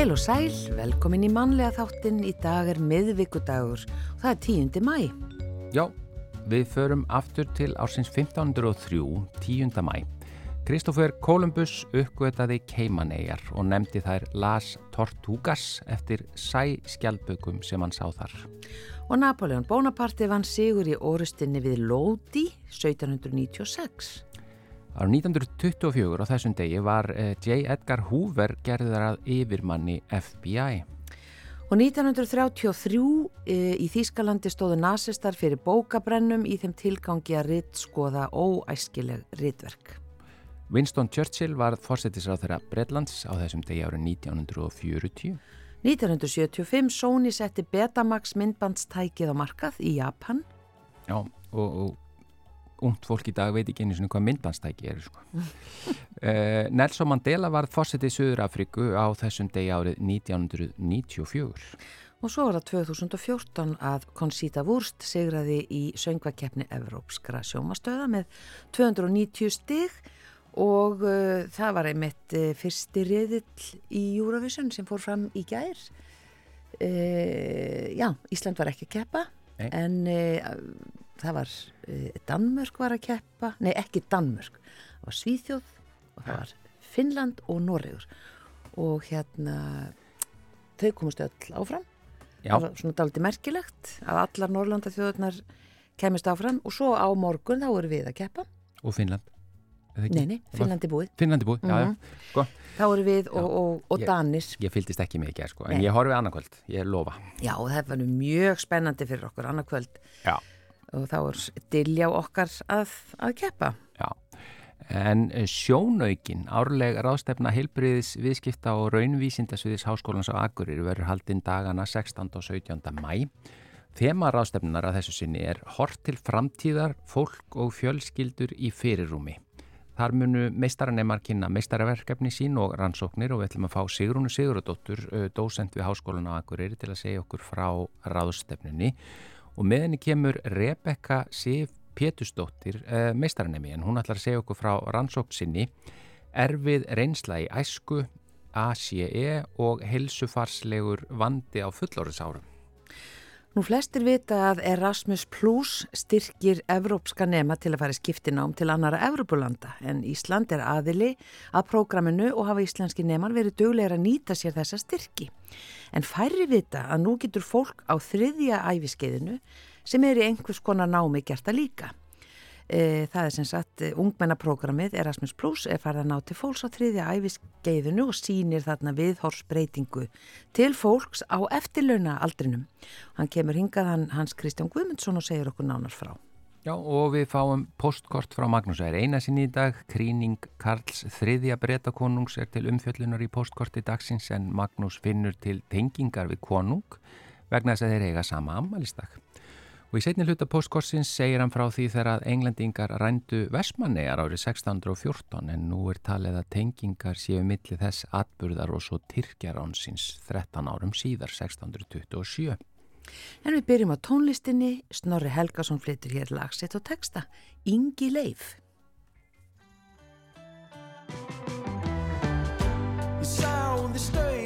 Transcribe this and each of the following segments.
Heil og sæl, velkomin í mannlega þáttinn. Í dag er miðvíkudagur og það er 10. mæ. Já, við förum aftur til ársins 1503, 10. mæ. Kristófer Kolumbus uppgötaði Keimaneyjar og nefndi þær Las Tortugas eftir sæskjaldbökum sem hann sá þar. Og Napoleon Bonaparte vann sigur í orustinni við Lodi 1796. Ára 1924 á þessum degi var eh, J. Edgar Hoover gerðar að yfirmanni FBI. Og 1933 e, í Þýskalandi stóðu nazistar fyrir bókabrennum í þeim tilgangi að ritt skoða óæskileg rittverk. Winston Churchill var fórsetisráð þeirra Breitlands á þessum degi árið 1940. 1975 Sony setti Betamax myndbandstækið á markað í Japan. Já, og, og ungt fólk í dag veit ekki einu svona hvað myndbandstæki er sko. uh, Nelson Mandela var fórsetið í Suður Afriku á þessum degi árið 1994 Og svo var það 2014 að Conchita Wurst segraði í söngvakeppni Evrópskra sjómastöða með 290 stig og uh, það var einmitt uh, fyrsti riðill í Eurovision sem fór fram í gær. Uh, Já, Ísland var ekki að keppa en það var Danmörk var að keppa, nei ekki Danmörk það var Svíþjóð og það var Finnland og Noregur og hérna þau komust öll áfram Já. það var svona daldi merkilegt að allar Norrlanda þjóðurnar kemist áfram og svo á morgun þá erum við að keppa og Finnland? Nei, nei, Finnlandi búið. Finnlandi búið, já, Mhm. já, sko. Þá eru við og, og, og Ég- Danis. Ég fylgdist ekki mikið, sko, en Nei. ég horfið annarkvöld, ég lofa. Já, það var mjög spennandi fyrir okkur annarkvöld Já. Og þá er dilja okkar að, að keppa. Já, en eh, sjónaukin, árleg ráðstefna heilbriðis viðskipta og raunvísindasviðis háskólans á Akureyri verður haldinn dagana 16. og 17. mæ. Þema ráðstefnunar að þessu sinni er hort til framtíðar, fólk og fjölskyldur í fyrirrúmi. Þar munu meistaranemar kynna meistaraverkefni sín og rannsóknir og við ætlum að fá Sigrúnu Sigurðardóttur, eh, dósent við háskólan á Akureyri til að segja okkur frá ráðstefnunni og með henni kemur Rebekka Sif Pétusdóttir uh, meistaranemi en hún ætlar að segja okkur frá rannsókn sinni erfið reynsla í æsku, ACE og helsufarslegur vandi á fullorðisárum. Nú flestir vita að Erasmus Plus styrkir evrópska nema til að fara í skiptinám til annara Evrópulanda en Ísland er aðili að prógraminu og hafa íslenski nemar verið döglegir að nýta sér þessa styrki. En færri vita að nú getur fólk á þriðja æfiskeiðinu sem er í einhvers konar námi gert að líka. E, það er sem sagt eh, ungmennaprógramið Erasmus Plus er farið að ná til fólks á þriðja æfiskeiðinu og sýnir þarna viðhorsbreytingu til fólks á eftirlauna aldrinum. Hann kemur hingað hann, Hans Kristján Guðmundsson og segir okkur nánar frá. Já, og við fáum postkort frá Magnús er eina sinni í dag, Kríning Karls þriðja breytakonungs er til umfjöllunar í postkorti dagsins en Magnús finnur til tengingar við konung vegna þess að þeir eiga sama ammælistak. Og í setni hluta postkortsins segir hann frá því þegar að englendingar rændu Vestmannegar árið 1614 en nú er talið að tengingar séu milli þess atburðar og svo Tyrkjaránsins 13 árum síðar 1627. En við byrjum á tónlistinni, Snorri Helgason flyttur hér lagsitt og texta, Ingi Leif. Ég sá þið stöylast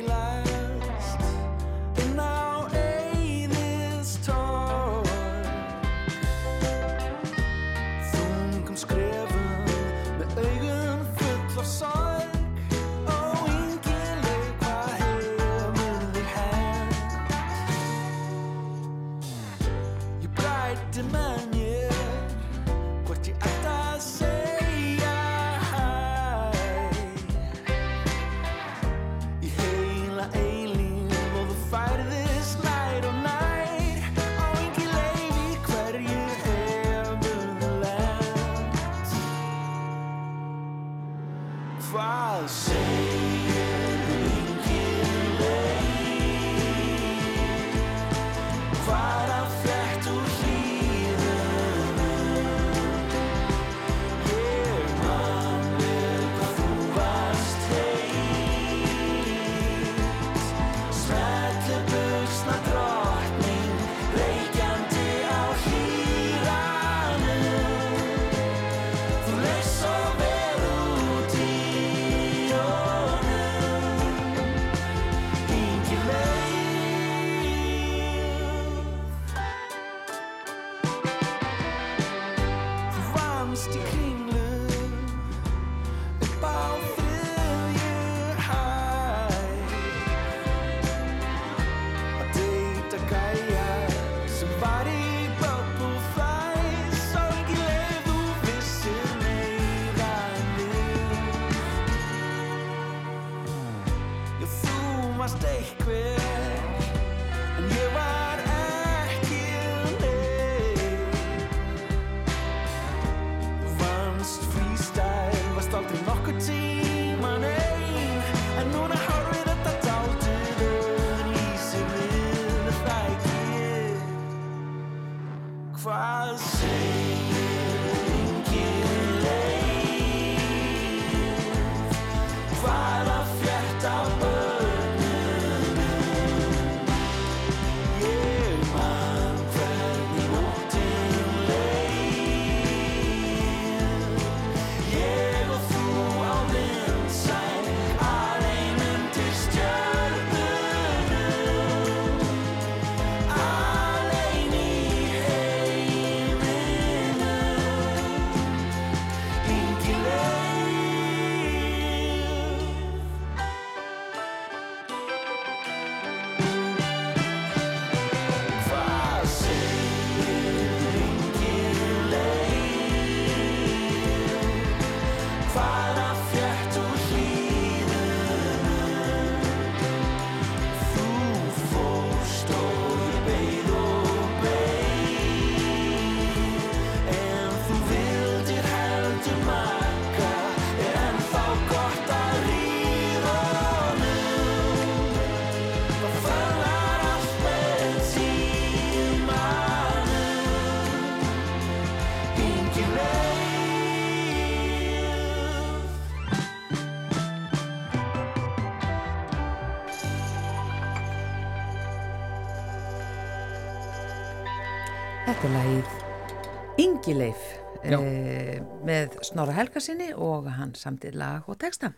Ingileif e, með Snorra Helgarsinni og hann samtið lag og texta.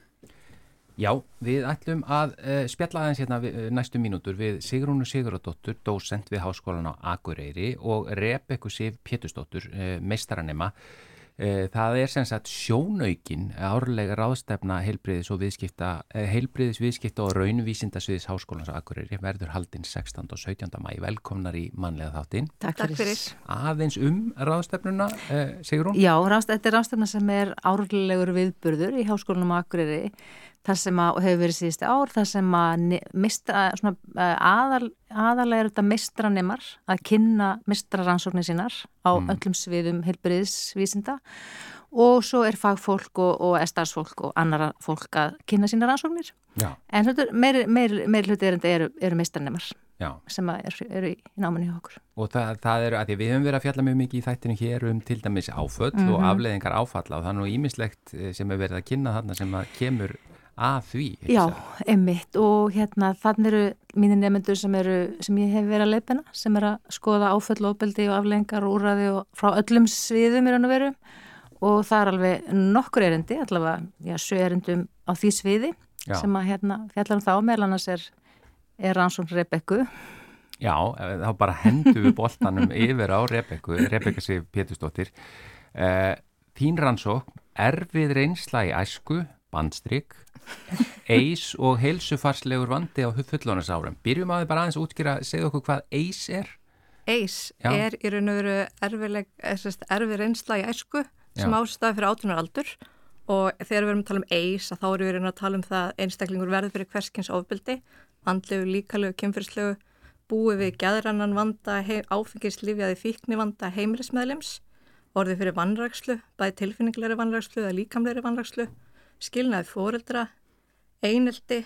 Já, við ætlum að uh, spjalla aðeins hérna við, uh, næstu mínútur við Sigrúnu Siguradóttur, dósent við Háskólan á Akureyri og Rebekku Sif Pétustóttur, uh, meistaranema. Uh, það er sem sagt sjónaukin árlega ráðstefna heilbriðis og viðskipta, uh, heilbriðis viðskipta og raunvísindasviðis Háskólans á Akureyri verður haldinn 16. og 17. mæ. Velkomnar í mannlega þáttinn. Takk, Takk fyrir. Aðeins um ráðstefnuna, uh, Sigrún? Já, rást, þetta er rástefna sem er árlegur viðburður í Háskólanum á Akureyri þar sem að, og hefur verið síðusti ár, þar sem að mistra, svona, eh, aðal, aðalega er þetta mistranemar að kynna mistraransóknir sínar á öllum sviðum heilbriðsvísinda og svo er fagfólk og, og estarsfólk og annara fólk að kynna sínar rannsóknir. Já, En hlutur, meiri, hluti erindi eru, eru mistranemar já. sem eru, eru í náminni hjá okkur. Og það, það eru að því við höfum verið að fjalla mjög mikið í þættinu hér um til dæmis áföll og afleðingar áfalla og það er nú ímislegt sem er verið að kynna þarna sem að kemur að því. Já, einmitt og hérna þannig eru mínir nefnendur sem, eru, sem ég hef verið að leipina sem er að skoða áföll, ofbeldi og aflengar og úrraði og frá öllum sviðum í raun og veru og það er alveg nokkur erindi, allavega já, sjö erindum á því sviði Já. sem að hérna fjallar um þá meðal annars er, er rannsókn Rebekku Já, eh, þá bara hendum við boltanum yfir á Rebekku, Rebekka Sif Pétursdóttir. Uh, þín rannsók, erfið reynsla í æsku, bandstrygg, eis og heilsufarslegur vandi á fullónasárum. Byrjum að þið bara aðeins að útskýra, segðu okkur hvað eis er? Eis Já. er í raun og veru erfileg, erfi reynsla í æsku sem ástæði fyrir átunaraldur og þegar við erum að tala um eis þá erum við raun að tala um það að einstaklingur verður fyrir hverskins ofbeldi, andlegu, líkalegu, kynfyrirslegu, búið við gæðrannan vanda, áfengislifjaði fíkni vanda heimilismeðlims, orðið fyrir vannrækslu, bæði tilfinningilegri vannrækslu eða líkamlegri vannrækslu, skilnaði fóreldra, eineldi,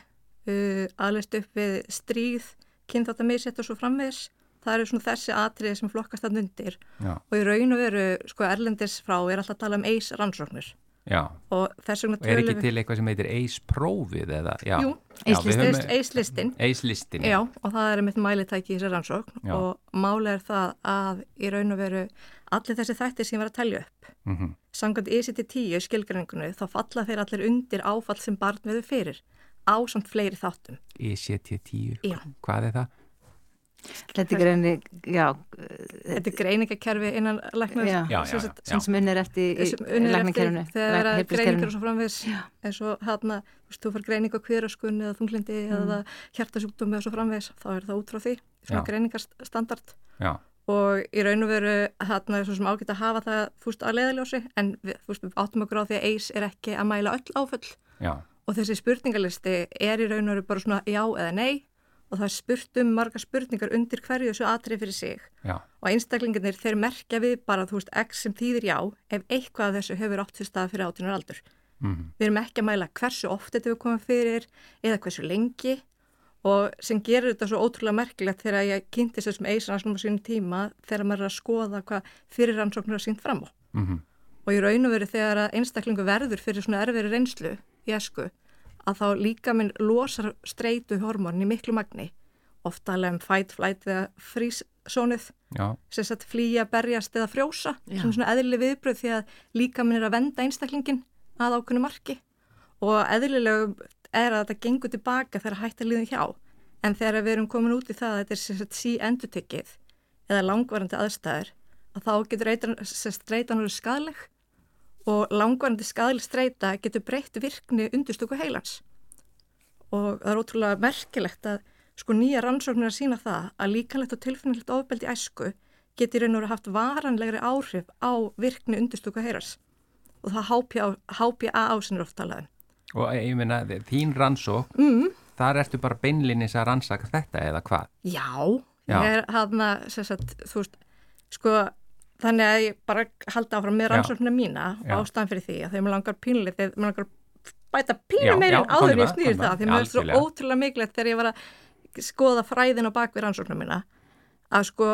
uh, aðlist upp við stríð, kynþáttamisett og svo framvegis. Það eru svona þessi atriði sem flokkast að undir Já, og í raun og veru, sko, erlendis frá er alltaf að tala um eis rannsóknir já. og Og er ekki til eitthvað sem heitir eis-prófið eða? Já. Jú, Já, við höfum- eis- eislistin. Eis-listin. Já, og það er mitt mælitæki í þessi rannsókn Já. og máli er það að í raun og veru allir þessi þættir sem ég var að telja upp. Mm -hmm. samkvæmt ECT10 skilgreiningunni þá falla þeir allir undir áfall sem barn veður fyrir á samt fleiri þáttum. ECT10, Já. hvað er það? Þetta er greini, já, Þetta er greiningakerfi innan læknar sem unnir eftir er læknakerfinu, þegar það er greiningar og svo framvegis. Eins og hérna, þú veist, þú fær greining á kvíðröskun eða þunglindi eða hjartasjúkdómi og svo framvegis, þá er það út frá því. Svona greiningarstandard. Já, og í raun og veru hérna er svo sem ágætt að hafa það fúst að leiðaljósi en við, fúst, við áttum okkur á því að eis er ekki að mæla öll áföll. Já, og þessi spurningalisti er í raun og veru bara svona já eða nei og það er spurt um marga spurningar undir hverju þessu atrið fyrir sig. Já, og einstaklingarnir þeir merkja við bara þú veist x sem þýðir já ef eitthvað af þessu hefur átt sér stað fyrir átunar aldur. mhm, Við erum ekki að mæla hversu oft þetta hefur komið fyrir eða hversu lengi og sem gerir þetta svo ótrúlega merkilegt þegar ég kynnti þessum eisansnum á sínum tíma þegar maður er að skoða hvað fyrir rannsóknur er sínt fram á. mhm, Og í raun og veru þegar að einstaklingu verður fyrir svona erfiri reynslu í esku að þá líka minn losar streitu hormónin í miklu magni. Ofta alveg um fight, flight eða frísónuð já, sem sagt flýja, berjast eða frjósa Já. sem svona eðlileg viðbröð því að líka minn er að venda einstaklingin að ákveðnu marki og eðlileg er að þetta gengur tilbaka þegar hægt að líða hjá. En þegar við erum komin út í það að þetta er sagt sí endutykkið eða langvarandi aðstæður að þá getur eitan, streitan verið skadleg og langvarandi skadleg streita getur breytt virkni undirstöku heilans. Og það er ótrúlega merkilegt að sko nýja rannsóknir að sína það að líkanlegt og tilfinnilegt ofbeldi æsku og verið haft varanlegri áhrif á virkni undirstöku heyras og það HPA, HPA ásinir oft talaðum. Og ég meina þín rannsók, Mm, þar ertu bara beinlinnis að rannsaka þetta eða hvað? já, Já. ég er hann að, þú veist, sko, þannig að ég bara halda áfram með rannsóknina mína og ástæðan fyrir því að þegar maður langar pínlið, þegar maður langar bæta pínu en áður komdu með, það, því mér er svo ótrúlega mikilvægt þegar ég var að skoða fræðin á bakvið rannsóknina mína, að sko,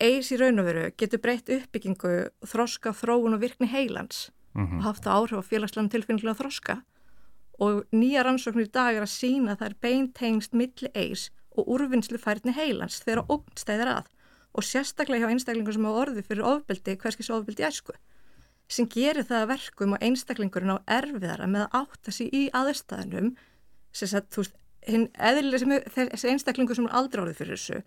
eis í raun og veru getur breytt uppbyggingu, þroska, þróun og virkni heilans Mhm, og haft áhrif á félagslega tilfinnilega þroska og nýja rannsóknir í dag er að sína að það er beintengst milli eis og úrvinnslu færni heilans þegar ógnstæðir að. Og sérstaklega hjá einstaklingum sem hafa orðið fyrir ofbeldi, hverskis ofbeldi æsku sem gerir það að verkum og einstaklingurinn á erfiðara með að átta sig í aðstæðanum sem sagt, þú veist, hinn eðlilega sem er, þessi einstaklingur sem er aldrei orðið fyrir þessu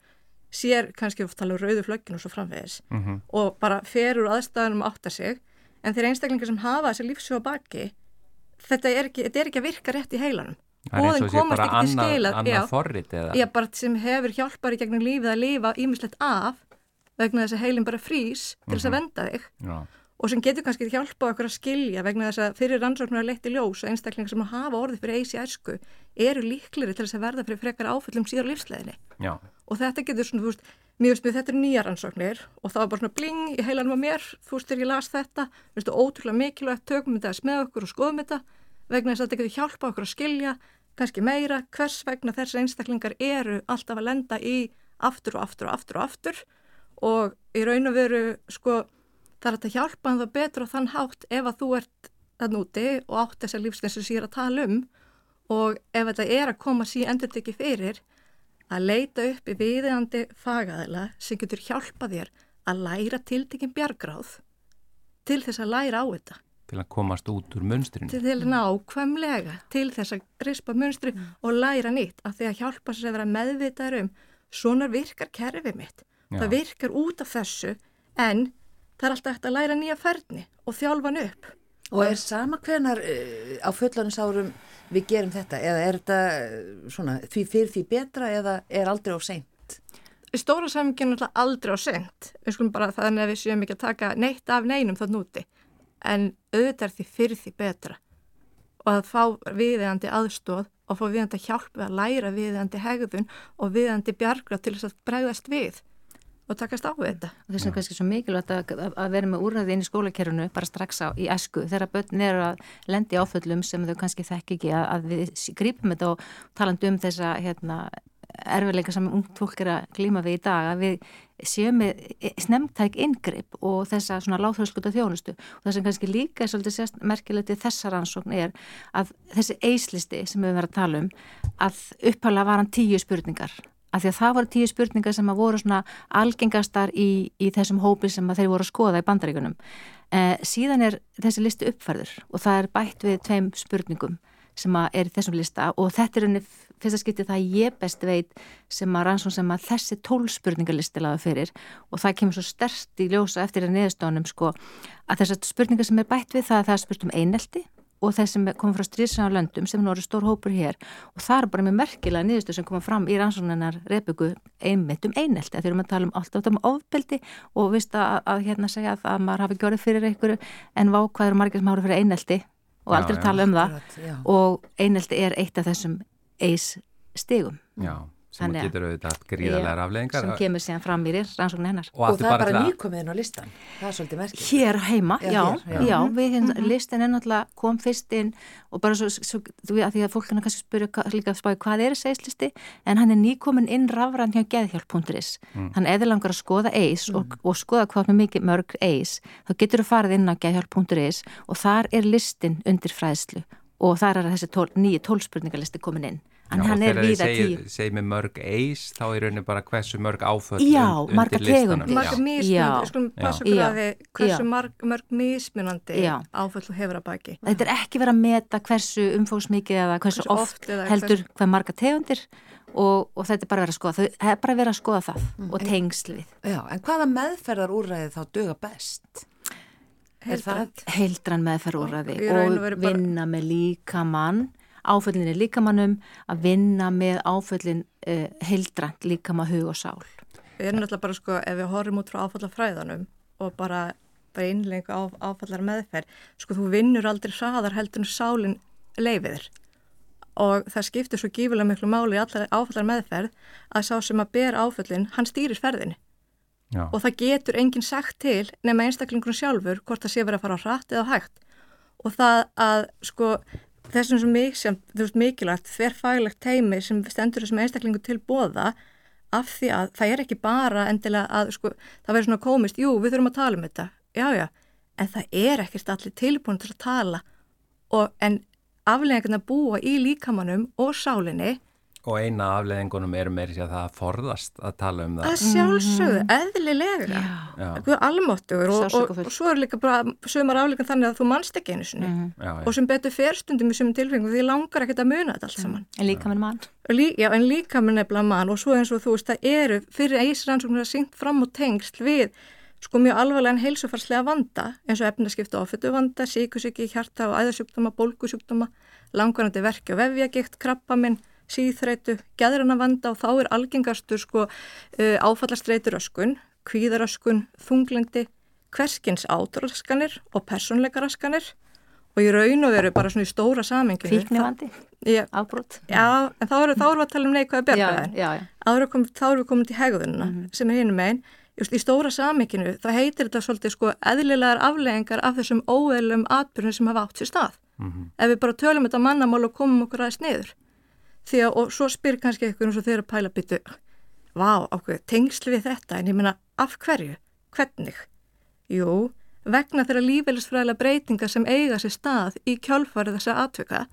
sér kannski oft tala um rauðu flöggin og svo framvegis mhm, og bara fer úr aðstæðanum að átta sig. En þeir einstaklingar sem hafa þessi lífsjóða baki þetta er ekki, þetta er ekki að virka rétt í heilanum. Sé komast ekki til skila, já. Já, bara sem hefur hjálpar í gegnum lífið að lifa ímislegt af vegna þess að heilin bara frýs til þess að venda þig. Já, og sem getur kannski hjálpað okkur að skilja vegna þess að fyrir rannsóknar að leti ljós og einstaklingar sem hafa orðið fyrir eis í æsku eru líkleri til þess að verða fyrir frekar áföllum síðar lífsleginni og þetta getur svona, þú veist, mjög veist, þetta er nýja rannsóknir og það var bara svona bling í heilanum á mér, þú veist, þegar ég las þetta, þú veist, ótrúlega mikilvægt, tökum þetta með okkur og skoðum þetta vegna þess að þetta getur hjálpað okkur að skilja kannski meira hvers vegna þessi einstaklingar eru alltaf að lenda í aftur og aftur og aftur og aftur. Og í raun og veru, sko, er hægt að hjálpa það betur á þann hátt ef að þú ert þann úti og átt þessar lífsnesi sér að tala um. Og ef þetta er að koma síðan endur ekki fyrir að leita upp í viðeigandi fagaðila sem getur hjálpa þér að læra tiltekinn bjargráð til þess að læra á þetta, til að komast út úr munstrinu. til þess að nákvæmlega, til þess að rispa munstri og læra nýtt, af því að hjálpa sér að vera meðvitaður um, svona virkar kerfið mitt, Já. það virkar út af þessu, en það er alltaf eftir að læra nýja ferni og þjálfa hann upp. Og er sama hvenar uh, á fullanisárum við gerum þetta? Eða er þetta uh, svona því fyrir því betra eða er aldrei á seint? Stóra saminginu er aldrei á sent, við skulum bara þannig að við séum ekki að taka neitt af neinum þann úti, en auðvitað því fyrir því betra. Og að fá viðeigandi aðstóð og fá viðeigandi hjálp við að læra viðeigandi hegðun og viðeigandi bjargrað til þess að bregðast við og takast á við þetta. og þess vegna kannski svo mikilvægt að, að- að vera með úrræði inn í skólakerfinu bara strax á í esku þegar börn eru að lendi áföllum sem þau kannski þekk ekki að, að við grípum þetta og talandi um þessa hérna, erfiðleika sem ungt fólk er að glíma við í dag að við séum með snemtæk inngrip og þessa svona láþröðskuta þjónustu. Og það sem kannski líka er svolítið sérst merkilegt í þessa rannsókn er að þessi eislisti sem við verðum að tala um að upphala var hann tíu spurningar af því að það voru tíu spurningar sem að voru svona algengastar í, í þessum hópi sem að þeir voru að skoða í bandaríkunum. Eh, síðan er þessi listi uppfærður og það er bætt við tveim spurningum sem að er í þessum lista og þetta er henni fyrsta skipti það ég best veit sem að rannsón sem að þessi tólspurningalisti laða fyrir og það kemur svo stert í ljósa eftir að neðustónum sko að þessar spurningar sem er bætt við það að það er spurt um einelti og þeir sem komum frá stríðsana löndum sem nú eru stór hópur hér og það er bara með merkilega niðurstu sem koma fram í rannsóknarnar repöku einmitt um einelti að þeir eru að tala um alltaf um ofbeldi og vist að, að hérna segja að, að maður hafi gjörið fyrir einhverju en vá hvað eru margir sem hafa fyrir einelti og aldrei já. tala um það Akkurat, já. og einelti er eitt af þessum eis stigum Já, sem Þannig að- getur auðvitað haft gríðarlegar afleðingar sem kemur síðan fram í rannsóknin hennar Og aftur það er bara nýkominn á listan. Það er svolítið merkið. Hér heima, Já, já, hér, já. já, við hérna, listin er náttúrulega kom fyrst inn og bara svo, svo þú veit að því að fólk hann kannski spyrja líka spáði hvað er þessi eislisti en hann er nýkomin inn rafræn hjá geðhjálp.is Mm. hann eða langar að skoða eis og, og skoða hvað með mikið mörg eis þá getur þú farið inn á geðhjálp.is og þar er listin undir fræðslu og þar er þessi tól, nýju tólspurningalisti komin inn en Já, hann og er þegar þið víða segið- tíu segið með mörg eis þá er rauninni bara hversu mörg áföll Já, und- undir listanum. Já. mismunandi, skulum passa okkur Já. að því hversu marg, mörg mismunandi áföll þú hefur að baki. Þetta er ekki verið að meta hversu umfóðsmikið eða hversu, Hversu oft, oft eða heldur hvers- hvað marga tegundir og, og þetta er bara verið að skoða. Það er bara verið að skoða það og tengsl við. Já, en hvaða meðferðar úrræði þá duga best? Heildran meðferð úrraði Í raun og og vinna með líkamann, áföllin er líkamannum, að vinna með áföllin uh, heildrant líkama hug og sál. Við erum náttúrulega bara sko, ef við horfum út frá áfallafræðanum og bara, bara innlengu á, áfallar meðferð, sko þú vinnur aldrei hraðar heldur en sálinn leifiðir. Og það skiptir svo gífulega miklu máli í allar áfallar meðferð að sá sem að ber áfallin, hann stýrir ferðinni. Já. Og það getur enginn sagt til nema einstaklingur sjálfur hvort það sé verið að fara á hratt eða hægt. Og það að sko þessum sem veist, mikilvægt þverfaglegt teimi sem stendur þessum einstaklingu til bóða af því að það er ekki bara endilega að sko, það verður svona komist, jú, við þurfum að tala um þetta, já, já, en það er ekkert allir tilbúin til að tala og en afleggingarna búa í líkamannum og sálinni Og eina afleðingunum er meiri sér það að forðast að tala um það. að sjálfsögðu, eðlilega Já, Guð almáttugur og, og, og svo er líka bara sömur afleikan þannig að þú manst ekki einu sinni Mhm. já, já. og sem betur ferstundum í sömum tilfengum því langar ekkert að muna þetta allt saman En líkamann mann. Og Lí, já, en líka með nefnilega mann og svo eins og þú veist, það eru fyrir eisrannsóknir að syngt fram og tengsl við sko mjög alvarlegan heilsufarslega vanda eins og efnaskipta ofötu vanda, síkusíki, hjarta og æðasjúkdóma, bólgusjúkdóma, langvarandi verki og vefjagigt, krabbaminn, síðþreitu, geðrana vanda og þá er algengastur sko uh, áfallastreitur öskun, kvíðaröskun, þunglendi, hverskins átraskanir og persónleikaraskanir og í raun og veru bara svona í stóra samenginu. Fíknivandi, Já, afbrot. Já, en þá þá erum við að tala um neikvæða já, bjargræðin. já, já. Áður kom, þá erum við komin til hegðunina sem er hinum megin. Just í stóra samikinu, það heitir þetta svolítið sko eðlilegar afleggingar af þessum óeðlum atbyrjum sem hafa átt sér stað. Ef við bara tölum þetta mannamál og komum okkur aðeins niður. Því að, og svo spyr kannski eitthvað eins og þeir að pæla byttu, vá, ákveð, tengsl við þetta, en ég meina, af hverju? Hvernig? Jú, vegna þeirra lífeylisfræðilega breytinga sem eiga sér stað í kjálfarið þessa atvöka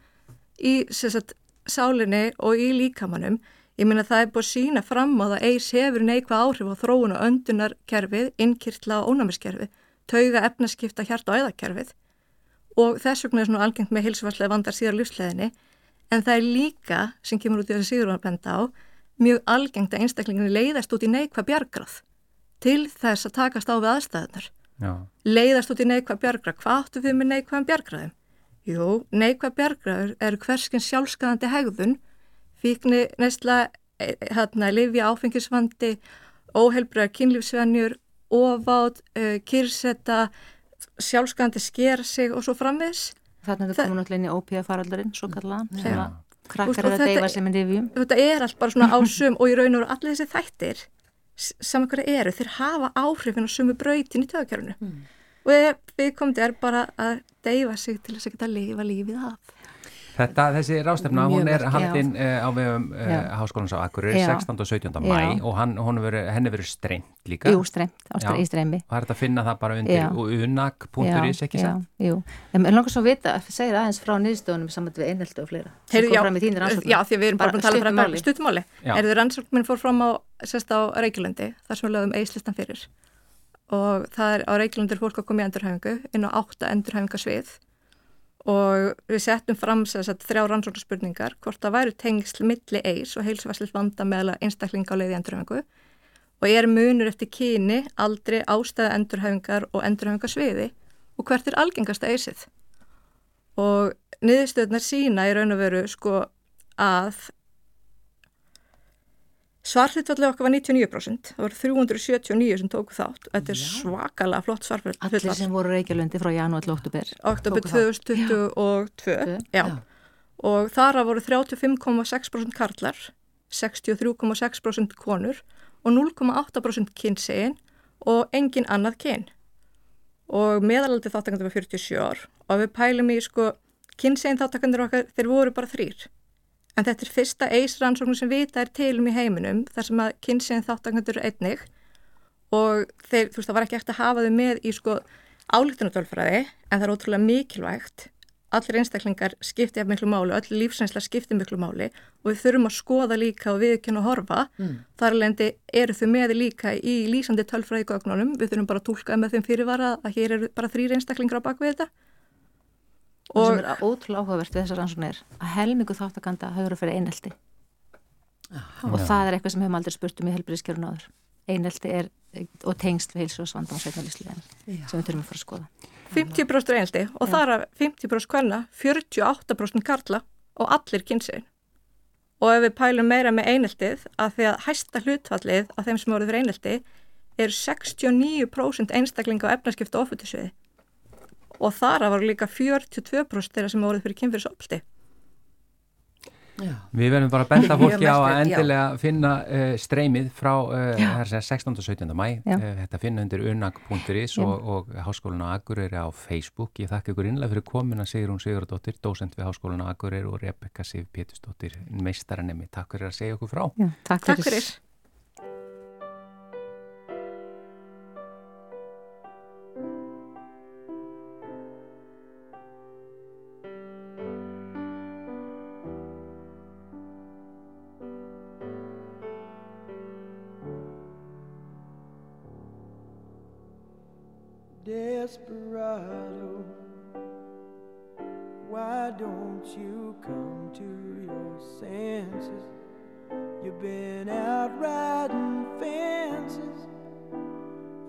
í sagt, sálinni og í líkamannum. Ég meina það er búið að sína fram á það eis hefur neikvað áhrif á þróun og öndunarkerfið, innkirtla og ónæmiskerfið, tauga efnaskipta hjarta og æðakerfið og þess vegna er svona algengt með hilsufarslega vandar síðar lífsleðinni en það er líka, sem kemur út í þessi síður að benda á, mjög algengt að einstaklinginni leiðast út í neikvað bjargráð til þess að takast á við aðstæðunar já. leiðast út í neikvæð bjargrað. Hvað áttu við með neikvæðan bjargraðum? Jú, neikvæð bjargraður eru hverskinn sjálfskaðandi hegðun, fíkni neysla, eh, hérna, lifja áfengisvandi, óheilbröðar kynlífsvenjur, ofátt, uh, kyrseta, sjálfskaðandi sker sig og svo framvis. Þannig að Það- komum náttúrulega inn í ópíða faraldarinn, svo kallaðan, sem Já. að krakkar Úst, og eru að þetta- deyfa sem er rifjum. Þetta er allt bara svona á sum og í raun og veru allir þessi þættir, saman hverja eru, þeir hafa áhrifin á sumu brautin í töðakjörnu. Og við, komum er bara að deyfa sig til þess að geta lifa lífið af. Þetta, þessi rástefna, Mjög hún er merkileg. haldinn uh, á vegum uh, Já. Háskólans á Akureyri Já. 16. og 17. mæ Já. og hann, veri, henni verið streymt líka Jú, streymt, á Já. stre- í streymi. og það er þetta að finna það bara undir Já. unak.is ekki já, satt? jú. En mér langar svo að vita, segir aðeins frá niðurstöðunum saman við einheltu og fleira. sem Heyrðu, kom fram í þínir rannsóknum. Já, því við erum bara, bara að tala stuttu máli. stuttumáli. Já. Erðu rannsóknin fór fram á, sérst á Reykjulandi, þar sem við lögum eislistan fyrir. Og það er á Reykjulandi er fólk að koma í endurhæfingu, inn á átta endurhæfingasvið. Og við settum fram að þrjá rannsóknarspurningar, hvort það væru tengsl milli eis og heilsuvæslis vanda meðal einstaklinga á leiði endurhæfingu. Og er munur eftir kyni, aldri, ástæða endurhæfingar og endurhæfingasviði og hvert er algengasta eisið og niðurstöðnar sína í raun og veru sko að Svarhlutfallið okkar var 99%, það voru 379 sem tóku þátt. Þetta er svakalega flott Allir svarhlutfall. sem voru Reykjalundi frá janúar til oktober. Oktober tóku þátt. 2022, Tvö, já. Og þar voru 35,6% karlar, 63,6% konur og 0,8% kynsegin og engin annað kyn. Og meðalaldi þáttakandur var 47 ár og við pælum í sko kynsegin þáttakandur okkar, þeir voru bara þrýr. En þetta er fyrsta eisrannsóknum sem vita er til um í heiminum þar sem að kynsegin þáttakandur er einnig. Og þeir, þú veist, það var ekki eftir að hafa þau með í sko álíktunatölfræði en það er ótrúlega mikilvægt. Allir einstaklingar skipti af miklu máli öll lífsreynsla skipti miklu máli og við þurfum að skoða líka og viðkynna að horfa. Mm. þar lendi eru þau með líka í lýsandi tölfræði gögnunum við þurfum bara að tólka með þeim fyrirvara að hér eru bara þrýr einstaklingar á bakvið þetta Og sem er ótrúlega áhugavert við þessar rannsóknir að helmingu þáttakanda hafa verið fyrir einelti. Og það er eitthvað sem hefum aldrei spurt um í helbriðskjörun áður. Einelti er og tengst við heilsu og svandam og sveitnarlýsliðin sem við þurfum að fara að skoða. 50% reynaldi og þar af 50% kvenna 48% karla og allir kynsegin. Og ef við pælum meira með eineltið að því að hæsta hlutfallið af þeim sem voruð fyrir einelti er 69% einstaklinga á efnarskipta ofutisviði og þar af var líka 42% þeirra sem voruð fyrir kynfyrirsopildi. Við verðum bara að benda fólki á að já. endilega finna uh, streymið frá uh, segja 16. og 17. mæ Já. uh, þetta finna undir unag.is og, og Háskólan á Akureyri á Facebook ég þakka ykkur innlega fyrir komuna Sigrún Sigurðardóttir dósent við Háskólan á Akureyri og Rebecca Sif Pétursdóttir meistaranemi, takk fyrir að segja okkur frá Já, takk, Takk fyrir. To your senses? You've been out riding fences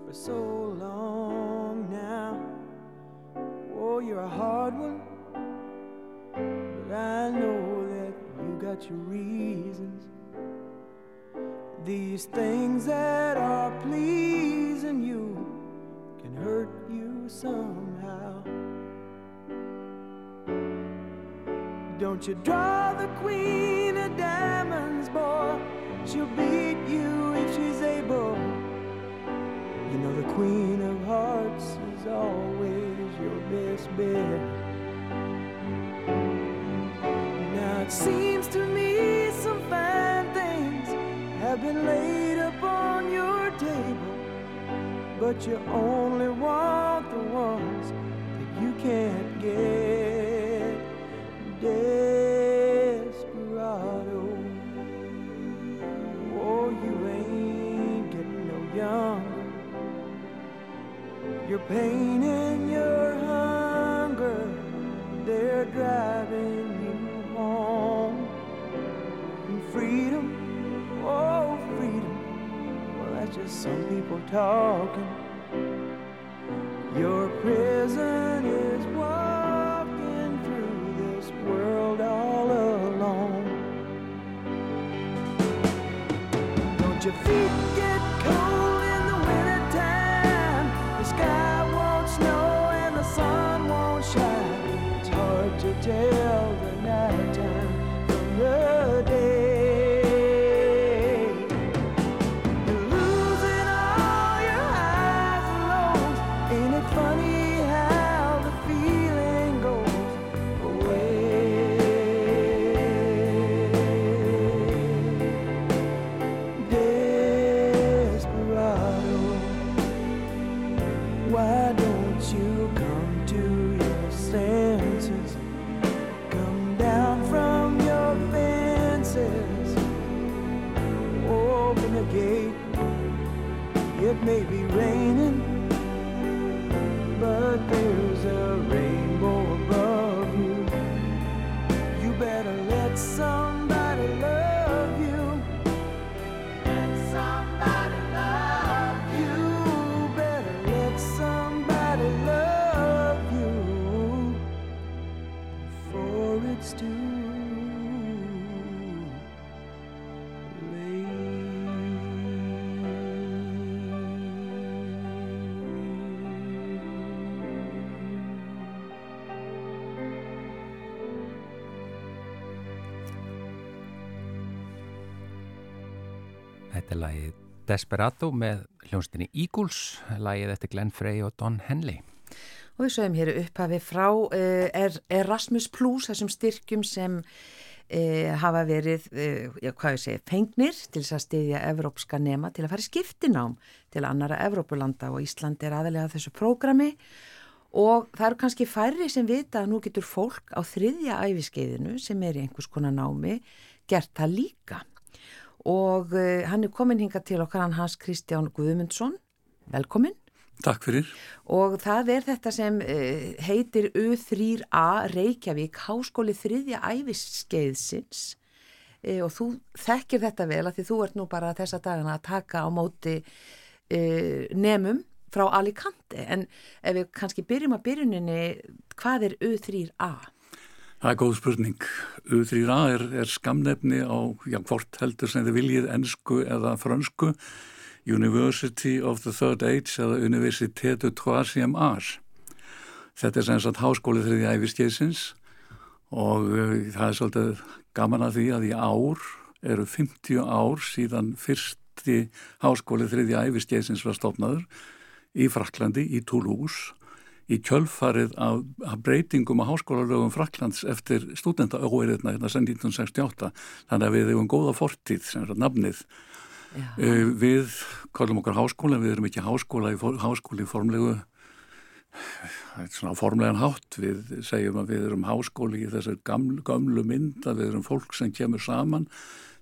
for so long now. Oh, you're a hard one, but I know that you got your reasons. These things that are pleasing you can hurt you somehow. Don't you draw the queen of diamonds, boy? She'll beat you if she's able. You know the queen of hearts is always your best bet. Now it seems to me some fine things have been laid upon your table, but you only want the ones that you can't get. Desperado, oh, you ain't getting no younger. Your pain and your hunger, they're driving you home. And freedom, oh, freedom, well, that's just some people talking. Your prison your feet you come to your senses? Come down from your fences. Open the gate. It may be raining, Desperado með hljónstinni Eagles, lagið eftir Glenn Frey og Don Henley. Og við sögum hér upphafi frá uh, Erasmus Plus, þessum styrkjum sem uh, hafa verið, uh, já, hvað ég segi, fengnir til þess að styðja evrópska nema til að fara í skiptinám til annara Evrópulanda og Ísland er aðalega þessu prógrami og það eru kannski færri sem vita að nú getur fólk á þriðja æfiskeiðinu sem er í einhvers konar námi gert það líka og uh, hann er komin hinga til okkar hann Hans Kristján Guðmundsson velkomin Takk fyrir. og það er þetta sem uh, heitir U3A Reykjavík Háskóli þriðja æfiskeiðsins uh, og þú þekkir þetta vel að því þú ert nú bara þessa dagana að taka á móti nemum frá Alicante en ef við kannski byrjum að byrjuninni hvað er U3A? Það er góð spurning. U3A er, er skamnefni á, já, hvort heldur sem þið viljið ennsku eða frönsku, University of the Third Age eða Université de Troisième Age. Þetta er sem sagt háskóli þriði æfistjeysins og uh, það er svolítið gaman að því að í ár eru 50 ár síðan fyrsti háskóli þriði æfistjeysins var stofnaður í Fraklandi, í Toulouse í kjölfarið af, af breytingum á háskólarögum Fraklands eftir stúdentaóeriðna hérna sem 1968 þannig að við hefum góða fortíð sem er nafnið. Uh, við kallum okkar háskóla við erum ekki háskóla í, háskóla í formlegu svona formlegan hátt. Við segjum að við erum háskóli í þessar gamlu, gamlu mynd að við erum fólk sem kemur saman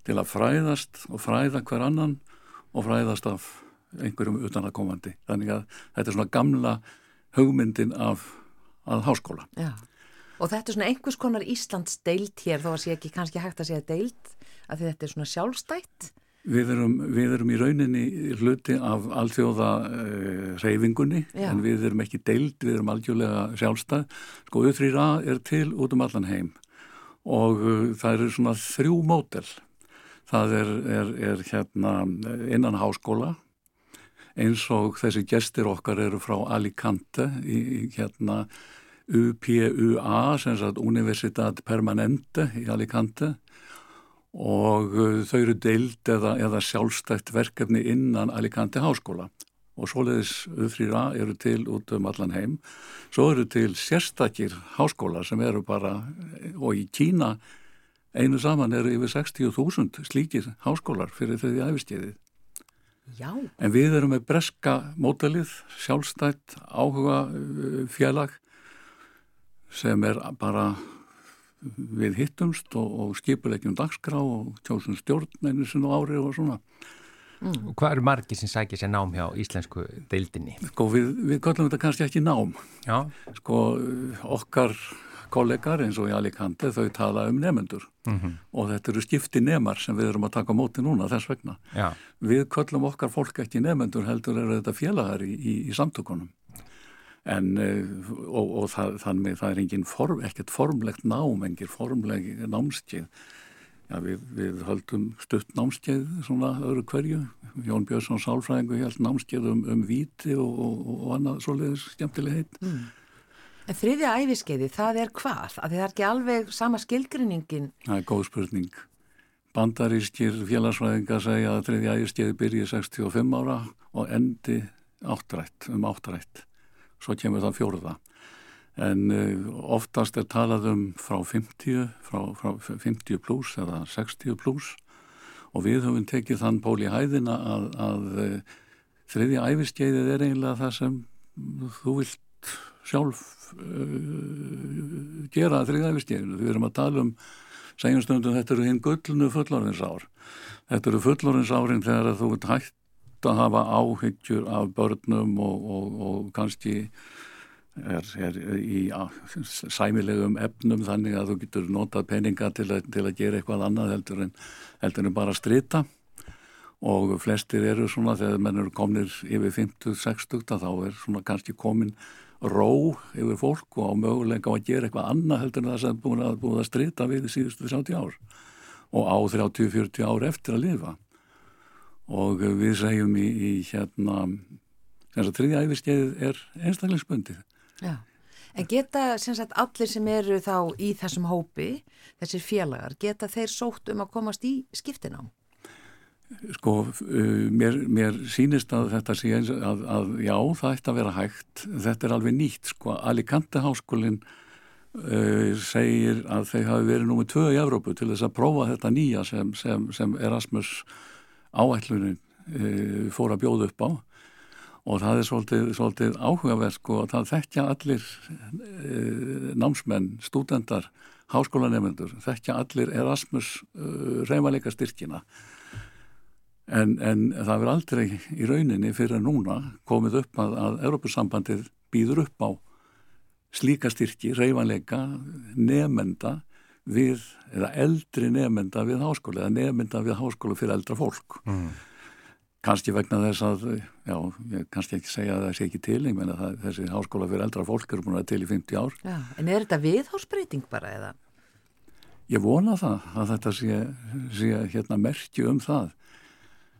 til að fræðast og fræða hver annan og fræðast af einhverjum utanakomandi þannig að þetta er svona gamla hugmyndin af að háskóla. Já. Og þetta er svona einhvers konar Íslands deilt hér þó að sé ekki kannski hægt að segja deilt að þetta er svona sjálfstætt. Við erum, við erum í rauninni hluti af alþjóða uh, reyfingunni Já. en við erum ekki deild, við erum algjörlega sjálfstæð. Sko U3A er til út um allan heim og uh, það eru svona þrjú mótel. Það er, er, er hérna innan háskóla eins og þessi gestir okkar eru frá Alicante í, í hérna UPUA, sem sagt Universitat Permanente í Alicante og uh, þau eru deild eða, eða sjálfstætt verkefni innan Alicante háskóla og svoleiðis U3A eru til út um allan heim. Svo eru til sérstakir háskóla sem eru bara, og í Kína einu saman eru yfir 60.000 slíkir háskólar fyrir þriði æfiskeiðið. Já. En við erum með breska mótalið, sjálfstætt, áhuga uh, félag sem er bara við hittumst og, og skipulegjum dagskrá og tjóðsum stjórn einu sinn á ári og svona. Og hvað eru margir sem sækir sér nám hjá íslensku deildinni? Sko við, við kallum þetta kannski ekki nám. Já, Sko okkar kollegar eins og í Alicante þau tala um nefendur Mhm. og þetta eru skipti nemar sem við erum að taka móti núna þess vegna. já, Við köllum okkar fólk ekki nefendur heldur eru þetta félagar í, í, í samtökunum. En, eh, og, og það, þannig það er engin form, ekkert formlegt nám, engin formleg námskeið. Já, við, við höldum stutt námskeið svona öðru hverju. Jón Björnsson Sálfræðingu held námskeið um, um víti og, og, og annað svoleiðis skemmtileg heitt. En þriðja æfiskeiði, það er hvað? Að það er ekki alveg sama skilgrinningin. Það er góð spurning. Bandarískir félagsfræðingar segja að þriðja ægiskeiði byrji 65 ára og endi áttrætt, um áttrætt. Svo kemur það fjóruða. En uh, oftast er talað um frá 50, frá, frá 50 pluss eða 60 pluss og við höfum tekið þann pól í hæðina að, að uh, þriðja æfiskeiðið er eiginlega það sem þú vilt sjálf uh, gera æfiskeiðinu. Við erum að tala um segjum stundum þetta eru hinn gullnu fullorðinsár. Þetta eru fullorðinsárin þegar þú ert hægt að hafa áhyggjur af börnum og, og, og kannski er, er í á, sæmilegum efnum þannig að þú getur notað peninga til, að- til að gera eitthvað annað heldur en, heldur en bara strita og flestir eru svona þegar menn eru komnir yfir 50-60 þá er svona kannski komin ró yfir fólk og á möguleika á að gera eitthvað annað heldur en það sem búin að, búin að strita við í síðustu 30 ár og á 30-40 ár eftir að lifa og við segjum í, í hérna þess að þriðja æfiskeiðið er einstaklingsbundið Já. En geta sagt allir sem eru þá í þessum hópi, þessir félagar, geta þeir sótt um að komast í skiptinám? Sko, uh, mér, mér sýnist að þetta sé að, að já, það ætti að vera hægt. Þetta er alveg nýtt, sko. Alicante háskólinn uh, segir að þeir hafi verið númið tvö í Evrópu til þess að prófa þetta nýja sem, sem, sem Erasmus áætlunin uh, fór að bjóða upp á og það er svolítið, svolítið áhugaverð sko að það þekkja allir uh, námsmenn, stúdendar, háskólanemendur, þekkja allir Erasmus reymalega styrkina en, en það verður aldrei í rauninni fyrir núna komið upp að, að Europasambandið býður upp á slíka styrki, reyfanleika, nefnenda við, eða eldri nefnenda við háskóla, eða nefnenda við háskóla fyrir eldra fólk. Mm. Kanski vegna þess að, já, ég kannski ekki segja að það sé ekki til, ég menna að þessi háskóla fyrir eldra fólk eru búin að til í 50 ár. Já, en er þetta viðhásbreyting bara eða? Ég vona það, að þetta sé, sé hérna merkju um það.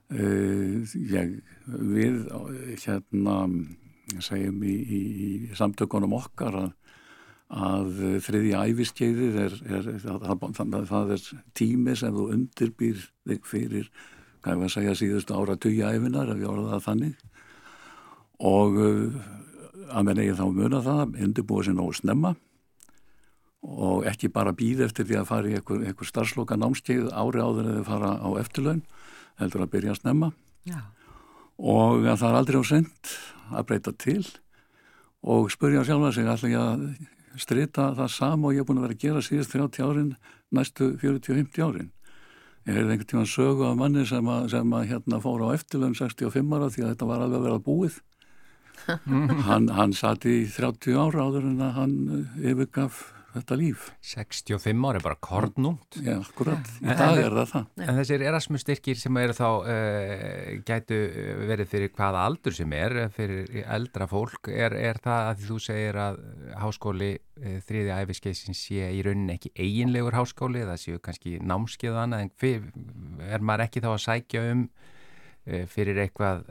Uh, ég, við, hérna, segjum í, í, í samtökunum okkar að, að þriðja æfiskeiðið er, er það, það, það er tími sem þú undirbýr þig fyrir hvað ég var að segja síðustu ára tugi æfinar ef ég orða það þannig. Og að menn eigi þá muna það undirbúið sér nógu snemma. Og ekki bara býð eftir því að fara í einhver starfsloka námskeið ári áður eða fara á eftirlaun heldur að byrja að snemma. Já. og að það er aldrei á send að breyta til og spurja sjálfa sig allir að strita það sama og ég er búin að vera að gera síðast 30 árin næstu 40-50 árin. Ég heyrði einhvern tíma sögu af manni sem að, sem að hérna fóra á eftirlun 65 ára því að þetta var alveg að vera búið. Hann, hann satt í 30 ára áður en að hann yfirgaf þetta líf. 65 ári, bara kornúnt Já, akkurat, í dag er það það. En þessir Erasmus styrkir sem eru þá uh, gætu verið fyrir hvaða aldur sem er, fyrir eldra fólk, er, er það að þú segir að háskóli uh, þriði æfiskeisin sé í rauninni ekki eiginlegur háskóli, það séu kannski námskeið annað, en fyrir, er maður ekki þá að sækja um uh, fyrir eitthvað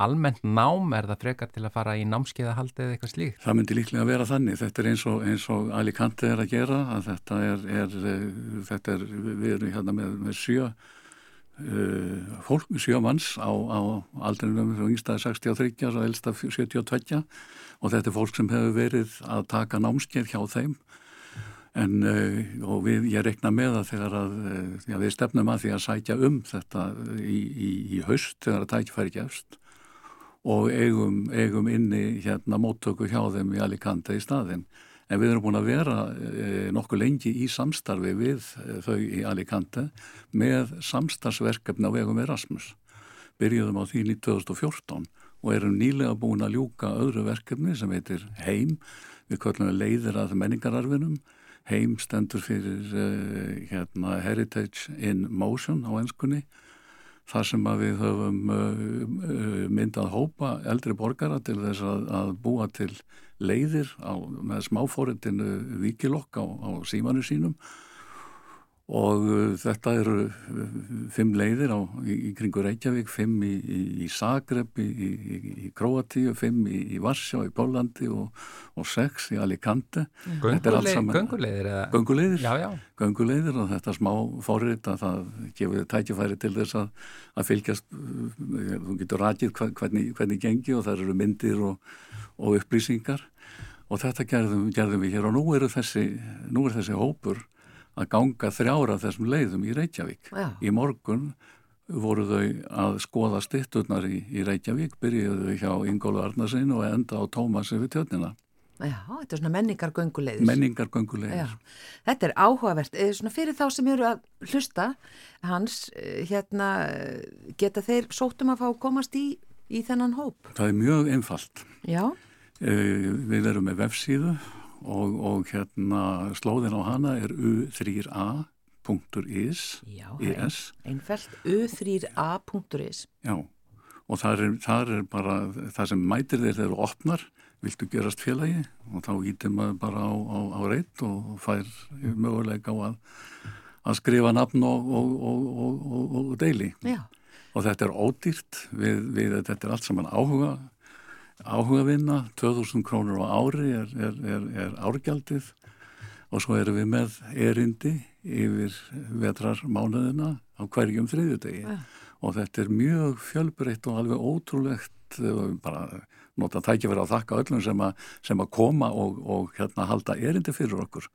almennt nám er það frekar til að fara í námskeiðahald eða eitthvað slíkt? Það myndi líklega að vera þannig. Þetta er eins og, eins og Alicante er að gera að þetta er, er, þetta er við erum hérna með, með sjö uh, fólk, sjö manns á, á aldrinum frá yngstaði 63 og elsta 72 og þetta er fólk sem hefur verið að taka námskeið hjá þeim en uh, við, ég rekna með það þegar að já, við stefnum að því að sækja um þetta í, í, í haust þegar að tækifæri gefst og eigum, eigum inni hérna móttöku hjá þeim í Alicante í staðin. En við erum búin að vera e, nokkuð lengi í samstarfi við e, þau í Alicante með samstarfsverkefni á vegum Erasmus. Byrjuðum á því 2014 og erum nýlega búin að ljúka öðru verkefni sem heitir Heim. Við köllum við leiðir að menningararfinum. Heim stendur fyrir e, hérna, Heritage in Motion á ennskunni þar sem við höfum myndað hópa eldri borgara til þess að, að búa til leiðir á, með smáfóriðinu vikilokk á, á símanu sínum og þetta eru fimm leiðir á, í, í kringu Reykjavík, fimm í, í, í Zagreb, í Kroatíu, fimm í Varsjá, í Pólandi og, og sex í Alicante. Gönguleiðir? Gönguleiðir, gönguleiðir og þetta smá fórrið að það gefur tækifæri til þess að, að fylgjast, þú getur rækið hvernig, hvernig gengi og það eru myndir og, og upplýsingar og þetta gerðum, gerðum við hér og nú þessi, nú er þessi hópur að ganga þrjára þessum leiðum í Reykjavík. Já. Í morgun voru þau að skoða stitturnar í, í Reykjavík, byrjuðu hjá Ingólu Arnarsson og enda á Tómasi við tjötnina. Já, þetta er svona menningargöngulegðis. Menningargöngulegðis. Þetta er áhugavert. Svona fyrir þá sem eru að hlusta hans, hérna, geta þeir sótum að fá komast í, í þennan hóp? Það er mjög einfalt. Já. Við erum með vefsíðu og, og hérna slóðin á hana er u3a.is Já, einfælt u3a.is Já, og þar er, þar er bara það sem mætir þeir þegar þú opnar viltu gerast félagi? Og þá ítir maður bara á, á, á reitt og fær möguleika á að, að skrifa nafn og, og, og deili. Já. og þetta er ódýrt við, við þetta er allt saman áhuga áhuga vinna, 2000 krónur á ári er, er, er, er árgjaldið. Og svo erum við með erindi yfir vetrarmánuðina á hverjum þriðjudegi. Ja. og þetta er mjög fjölbreytt og alveg ótrúlegt og bara nota tækifæri að þakka öllum sem, a, sem að koma og, og hérna halda erindi fyrir okkur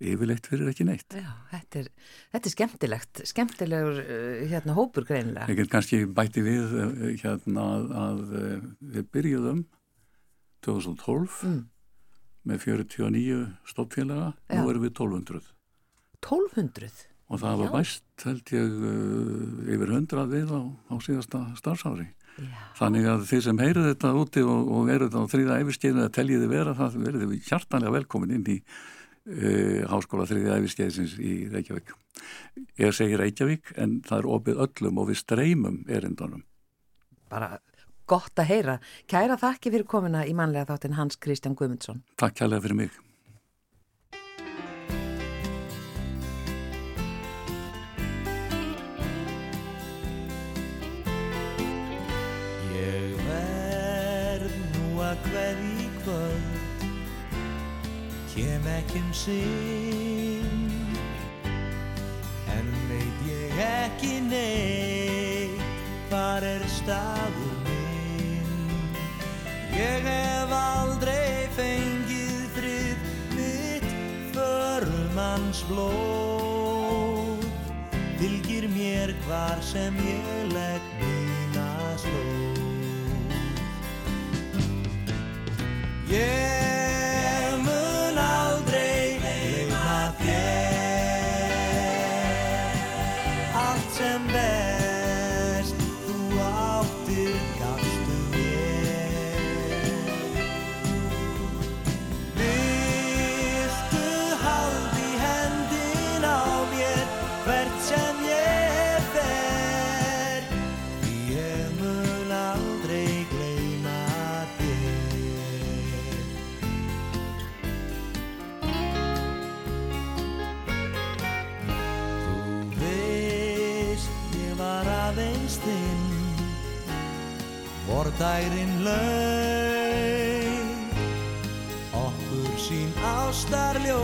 yfirleitt fyrir ekki neitt. Já, þetta er, þetta er skemmtilegt, skemmtilegur uh, hérna hópur greinilega. Ég get kannski bæti við eh, hérna að, að eh, við byrjuðum 2012 Mm. með 49 stofnfélaga, Já. nú erum við 1200 1200? og það var Já. mæst held ég yfir 100 við á, á síðasta starfsári. Já. Þannig að þið sem heyrið þetta úti og, og eru þetta á þrýða æfiskeiðinu að teljiði vera það verið við hjartanlega velkomin inn í uh, háskóla þrýða æfiskeiðsins í Reykjavík. Ég segi Reykjavík en það er opið öllum og við streymum erindunum. Bara gott að heyra. Kæra þakki fyrir komina í manlega þáttin Hans Kristján Guðmundsson. Takk kærlega fyrir mig. Kem ekki um sinn. En veit ég ekki neitt Hvar er staður minn? Ég hef aldrei fengið frið mitt Förumanns blóð. Fylgir mér hvar sem ég legg mína slóð. Ég Vordærin laun Okkur sín ástarljó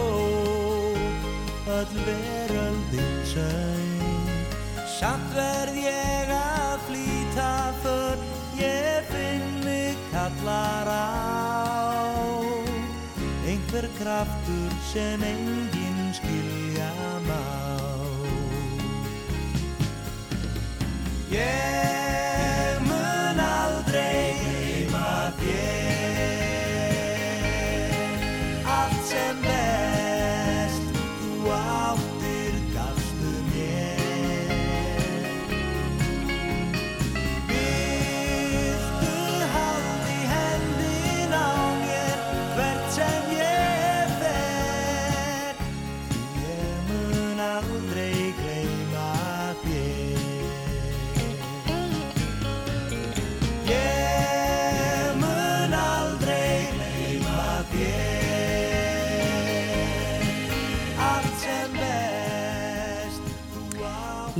Öll veröldin söng. Samt verð ég að flýta för Ég finn mig kallar á. Einhver kraftur sem enginn skilja má. Ég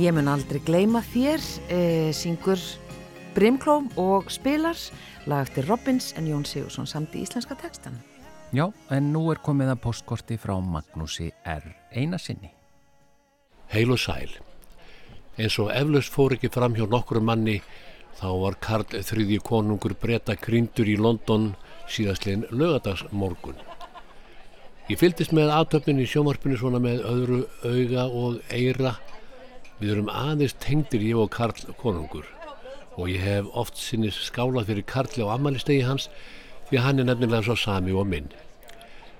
Ég mun aldrei gleyma þér, e, syngur Brimklóm og spilar, lag eftir Robbins en Jón Sigursson samt í íslenska textan. Já, en nú er komið að postkorti frá Magnúsi R. Einasinni. Heil og sæl. Eins og eflaust fór ekki fram hjá nokkru manni þá var Karl þriðji konungur breyta grindur í London síðastliðin lögadagsmorgun. Ég fylgdist með aðtöfnin í sjómarpinu svona með öðru auga og eira. Við erum aðeins tengdir ég og Karl konungur og ég hef oft sinnis skálað fyrir Karli á ammælistegi hans því hann er nefnilega svo sami og minn.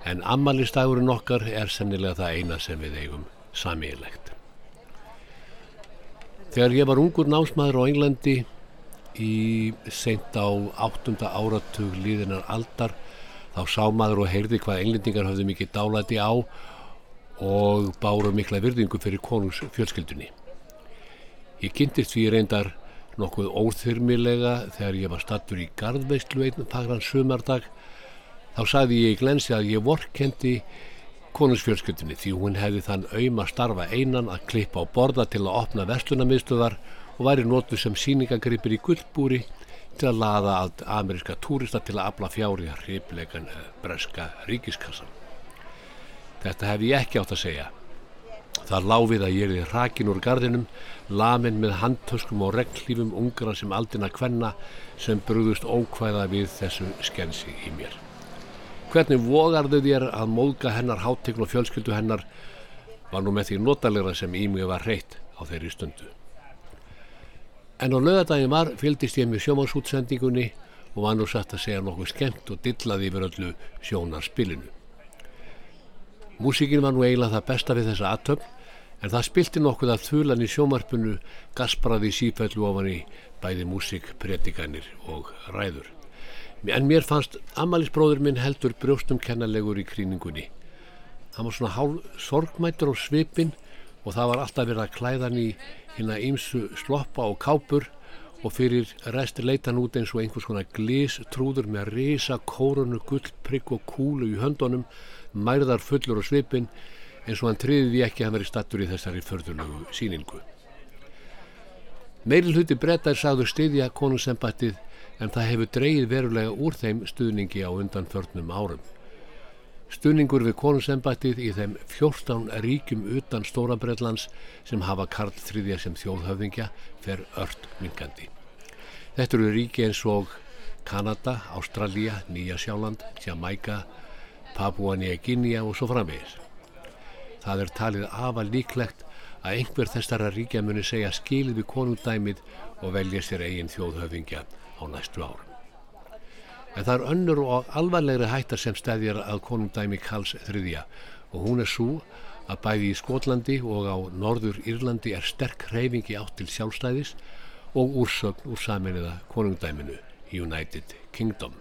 En ammælistagurinn okkar er sennilega það eina sem við eigum samílegt. Þegar ég var ungur námsmaður á Englandi í seint á áttunda áratug líðinar aldar þá sá maður og heyrði hvað englendingar höfðu mikið dálæti á og báru mikla virðingu fyrir konungs fjölskyldunni. Ég kynntist því reyndar nokkuð óþyrmilega þegar ég var stattur í gardveistlu einn fagran sumardag þá sagði ég í glensi að ég vorkendi konungsfjölskyldunni því hún hefði þann auðma starfa einan að klippa á borða til að opna vestlunamiðstöðar og væri notuð sem síningagripir í gullbúri til að laða allt ameríska túrista til að afla fjári að hrifleikan breska ríkiskassan. Þetta hef ég ekki átt að segja. Það láfið að ég er rakin úr gardinum, lamin með handtöskum og reglífum ungra sem aldina kvenna sem brúðust ókvæða við þessu skensi í mér. Hvernig vogarðu þér að móðga hennar háttegn og fjölskyldu hennar var nú með því notalegra sem í mig var hreitt á þeirri stundu. En á lögadagin var fylgdist ég með sjómansútsendingunni og var nú satt að segja nokkuð skemmt og dillaði yfir öllu sjónarspilinu. Músikinn var nú eiginlega það besta við þessa aðtöfn en það spilti nokkuð að þulan í sjómarpunu gaspraði sífællu ofan í bæði músik, predikanir og ræður. En mér fannst Amalisbróður minn heldur brjóstum kennalegur í kríningunni. Hann var svona hálf sorgmættur á svipin og það var alltaf verið að klæðan í hérna ímsu sloppa og kápur og fyrir resti leitan út eins og einhvers konar glís trúður með risa kórunu, gull, prigg og kúlu í höndunum, mærðar fullur á svipin eins og hann triði ekki að veri stattur í þessari förðulegu síningu. Meiril hluti brettar sagður styðja konungsembættið en það hefur dreyið verulega úr þeim stuðningi á undan förnum árum. Stuðningur við konungsembættið í þeim 14 ríkjum utan Stóra-Bretlands sem hafa Karl III sem þjóðhöfðingja fer ört mingandi. Þetta eru ríki eins og Kanada, Ástralja, Nýja Sjáland, Jamaica, Papua Nýja Guinea og svo framvegis. Það er talið afal líklegt að einhver þessara ríkja muni segja skilið við konungdæmið og velja sér eigin þjóðhöfingja á næstu árum. En það er önnur og alvarlegri hættar sem stæðjar að konungdæmi Karls III og hún er svo að bæði í Skotlandi og á norður Írlandi er sterk hreyfingi átt til sjálfstæðis og úrsögn úr saminniða konungdæminu United Kingdom.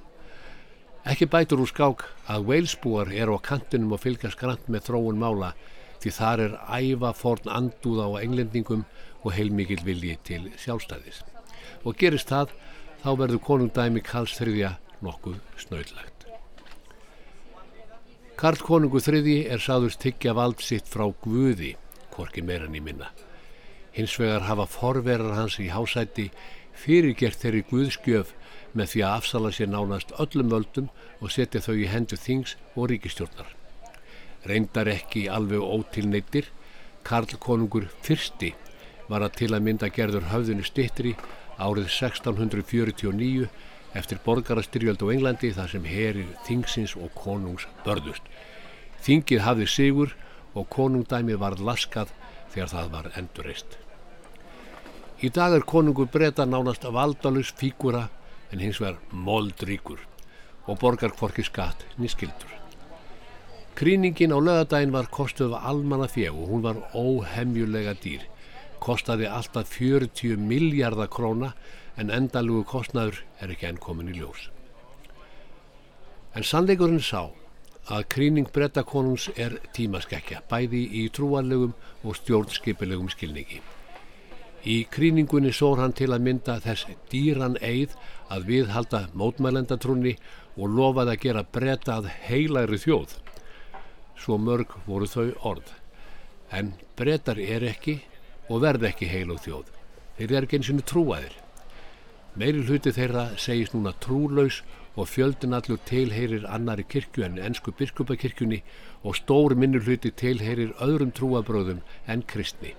Ekki bætur úr skák að Walesbúar eru á kantinum og fylgjast grant með þróun mála því þar er æfa forn andúða á englendingum og heilmikil vilji til sjálfstæðis. Og gerist það, þá verður konungdæmi Karls III nokkuð snöðlagt. Karl konungu III er sáðust tyggja vald sitt frá Guði, hvorki meirann í minna. Hins vegar hafa forverar hans í hásæti fyrirgert þeirri Guðskjöf með því að afsala sér nánast öllum völdum og setja þau í hendur þings og ríkistjórnar. Reyndar ekki alveg ótilneittir, Karl konungur fyrsti var að til að mynda gerður höfðinu stittri árið 1649 eftir borgarastyrjöld á Englandi þar sem herir þingsins og konungs börðust. Þingið hafði sigur og konungdæmi var laskað þegar það var endurreist. Í dag er konungur breyta nánast valdalus fígura en hins vegar moldríkur og borgar hvorki skatt nýskildur. Kríningin á lögadaginn var kostuð af almanna fjeg og hún var óhemjulega dýr. Kostaði alltaf 40 miljardar króna en endalugu kostnaður er ekki enn komin í ljós. En sannleikurinn sá að kríning brettakonungs er tímaskekkja, bæði í trúanlegum og stjórnskipilegum skilningi. Í kríningunni sór hann til að mynda þess dýran eið að viðhalda mótmælendatrúni og lofaði að gera bretta að heilagri þjóð. Svo mörg voru þau orð. En brettar er ekki og verð ekki heilug þjóð. Þeir eru ekki eins og trúaðir. Meiri hluti þeirra segist núna trúlaus og fjöldin allur tilheyrir annari kirkju en ennsku biskupakirkjunni og stór minnur hluti tilheyrir öðrum trúabröðum en kristni.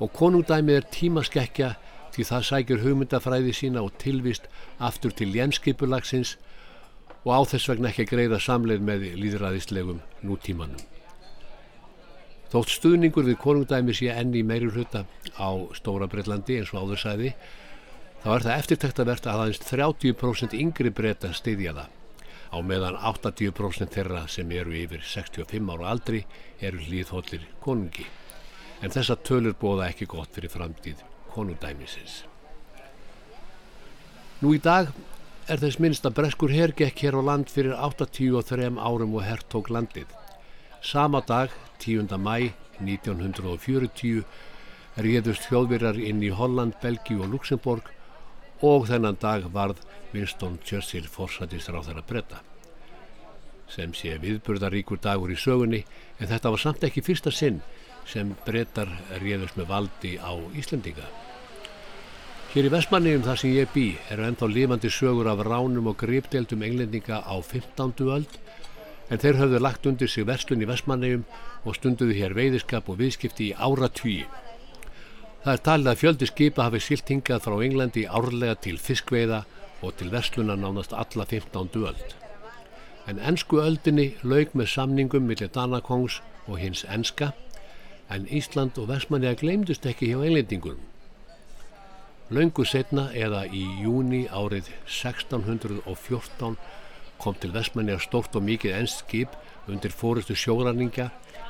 Og konungdæmið er tímaskekkja því það sækjur hugmyndafræði sína og tilvist aftur til jænskipulagsins og á þess vegna ekki að greiða samleið með líðræðislegum nútímanum. Þótt stuðningur við konungdæmi sé enni meiri hluta á Stóra Breitlandi eins og áður sæði þá er það eftirtæktavert að aðeins 30% yngri breyta stiðja það á meðan 80% þeirra sem eru yfir 65 ára aldri eru hlýðhóllir konungi en þessa tölur bóða ekki gott fyrir framtíð konungdæmisins. Nú í dag er þess minnst að breskur hergekk hér á land fyrir 83 árum og herrtók landið. Sama dag, 10. mæ 1940, réðust þjóðverjar inn í Holland, Belgíu og Luxemburg og þennan dag varð Winston Churchill forsætist á þeirra breyta. Sem sé viðburðaríkur dagur í sögunni en þetta var samt ekki fyrsta sinn sem breytar réðust með valdi á Íslandinga. Hér í Vestmanniðum þar sem ég bý eru ennþá lifandi sögur af ránum og gripdeldum englendinga á 15. öld en þeir höfðu lagt undir sig verslun í Vestmannegjum og stunduðu hér veiðiskap og viðskipti í áratvíi. Það er talið að fjöldi skipa hafi silt hingað frá Englandi árlega til fiskveiða og til versluna nánast alla 15. öld. En ennsku öldinni laug með samningum millir Danakongs og hins enska, en Ísland og Vestmannega gleymdust ekki hjá englendingunum. Laungu setna eða í júni árið 1614 kom til Vestmannega stórt og mikið ennst skip undir fórustu sjóranninga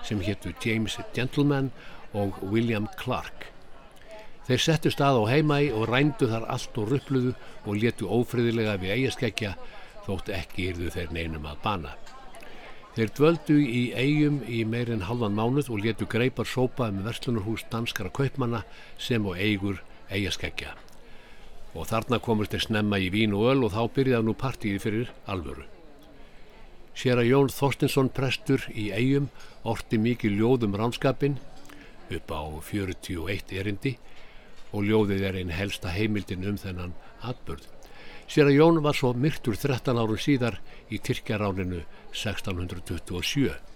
sem héttu James Gentleman og William Clark. Þeir settu stað á heimægi og rændu þar allt og ruppluðu og letu ófriðilega við eigaskeggja þótt ekki yrðu þeir neinum að bana. Þeir dvöldu í eigum í meirinn halvan mánuð og letu greipar sópa um verslunarhús danskara kaupmanna sem og eigur eigaskeggja. Og þarna komist þeir snemma í vín og öl og þá byrjaði nú partíði fyrir alvöru. Sér að Jón Þorstinsson prestur í eigum orti mikið ljóðum ránskapin upp á 41 erindi og ljóðið er einn helsta heimildin um þennan atbörð. Sér að Jón var svo myrtur 13 árum síðar í Tyrkjaráninu 1627.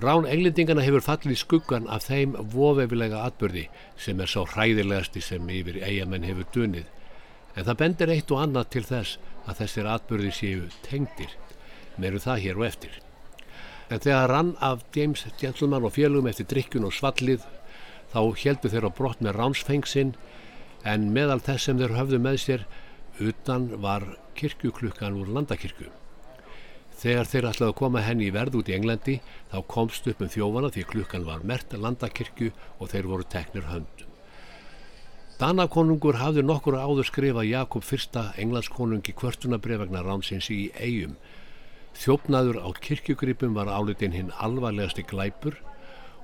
Rán englendingana hefur fallið skuggan af þeim vovefilega atbyrði sem er sá hræðilegasti sem yfir eigamenn hefur dunið. En það bendir eitt og annað til þess að þessir atbyrði séu tengdir. Meru það hér og eftir. En þegar rann af James Gentleman og félugum eftir drikkun og svallið þá heldu þeir á brott með ránsfengsinn en meðal þess sem þeir höfðu með sér utan var kirkjuklukkan úr landakirkju. Þegar þeir ætlaði að koma henni í verð út í Englandi þá komst upp um þjófana því klukkan var mert landakirkju og þeir voru teknir höndum. Danakonungur hafði nokkur áður skrifað Jakob I englandskonungi kvörtunabrefagnar ránsins í eigum. Þjófnaður á kirkjugripum var álitinn hinn alvarlegasti glæpur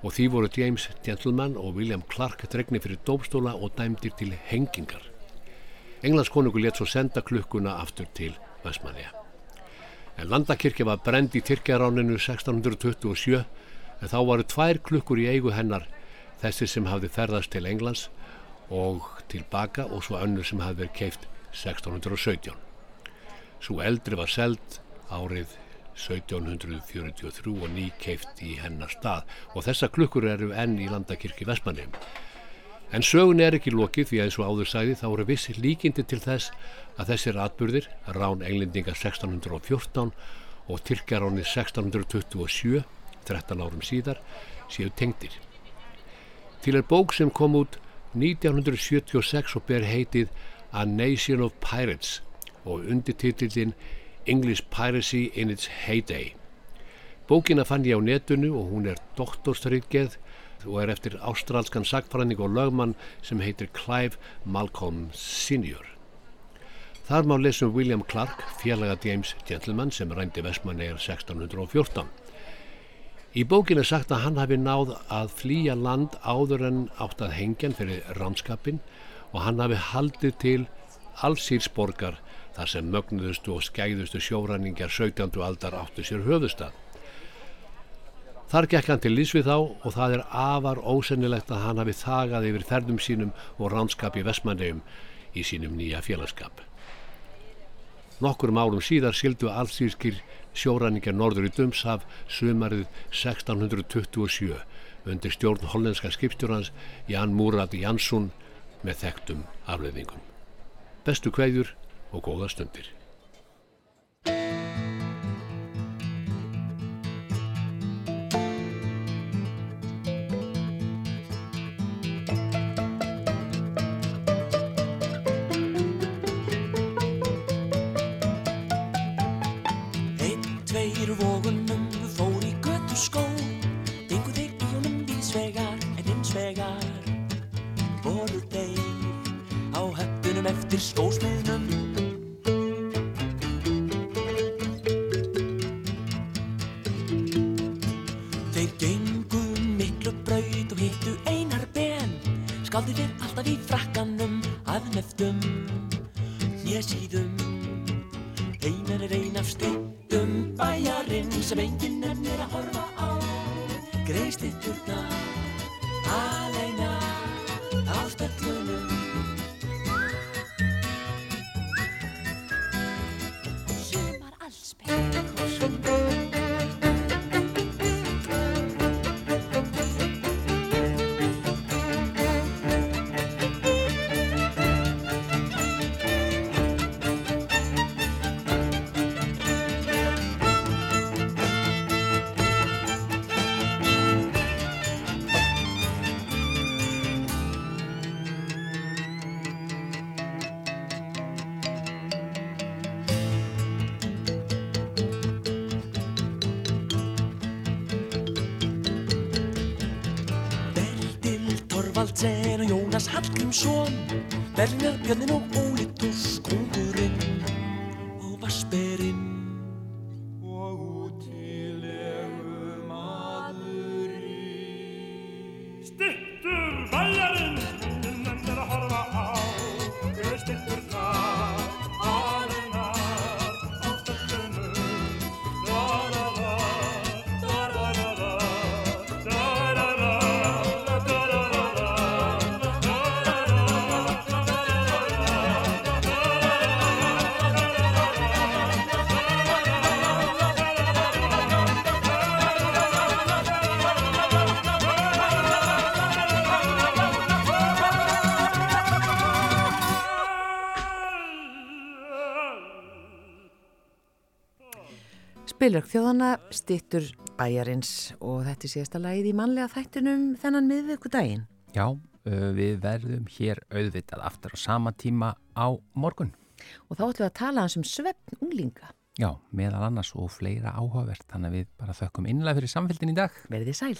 og því voru James Gentleman og William Clark dregni fyrir dópstóla og dæmdir til hengingar. Englandskonungur let svo senda klukkuna aftur til Vestmanniða. En landakirkja var brend í Tyrkjaráninu 1627 en þá varu tvær klukkur í eigu hennar þessi sem hafði ferðast til Englands og tilbaka og svo önnur sem hafði verið keift 1617. Svo eldri var seld árið 1743 og ný keift í hennar stað og þessa klukkur eru enn í landakirkji Vestmannheim. En sögun er ekki lokið því að eins og áður sæði þá eru vissi líkindi til þess að þessir atbyrðir, rán englendinga 1614 og Tyrkjaráni 1627, 13 árum síðar, séu tengdir. Til er bók sem kom út 1976 og ber heitið A Nation of Pirates og undirtitillin English Piracy in its Heyday. Bókina fann ég á netinu og hún er doktorstrykgeð og er eftir ástralskan sagfræðning og lögmann sem heitir Clive Malcolm Sr. Þar má lesum William Clark, félaga James Gentleman sem rændi Vestmannegar 1614. Í bókin er sagt að hann hafi náð að flýja land áður en átt að hengjan fyrir rannskapin og hann hafi haldið til allsýrsborgar þar sem mögnuðustu og skæðustu sjóræningar 17. aldar áttu sér höfustad. Þar gekk hann til lísvið þá og það er afar ósennilegt að hann hafi þagað yfir ferðum sínum og ránskap í Vestmanneum í sínum nýja félagskap. Nokkur árum síðar sildu allsýrskir sjóræningar norður í Dömshaf sumarið 1627 undir stjórn hollenska skipstjórnans Jan Múrat Jansson með þekktum afleðingum. Bestu kveðjur og góða stundir. Höftunum eftir Hallgrímsson Bernar, Björnin og Ólítus Spilverk þjóðana stittur bæjarins og þetta er síðasta lagið í mannlega þættinum þennan miðvöku daginn. Já, við verðum hér auðvitað aftur á sama tíma á morgun. Og þá ætlum við að tala um svefn unglinga. Já, meðal annars og fleira áhugavert, þannig að við bara þökkum innlega fyrir samfélgin í dag. Verðið sæl.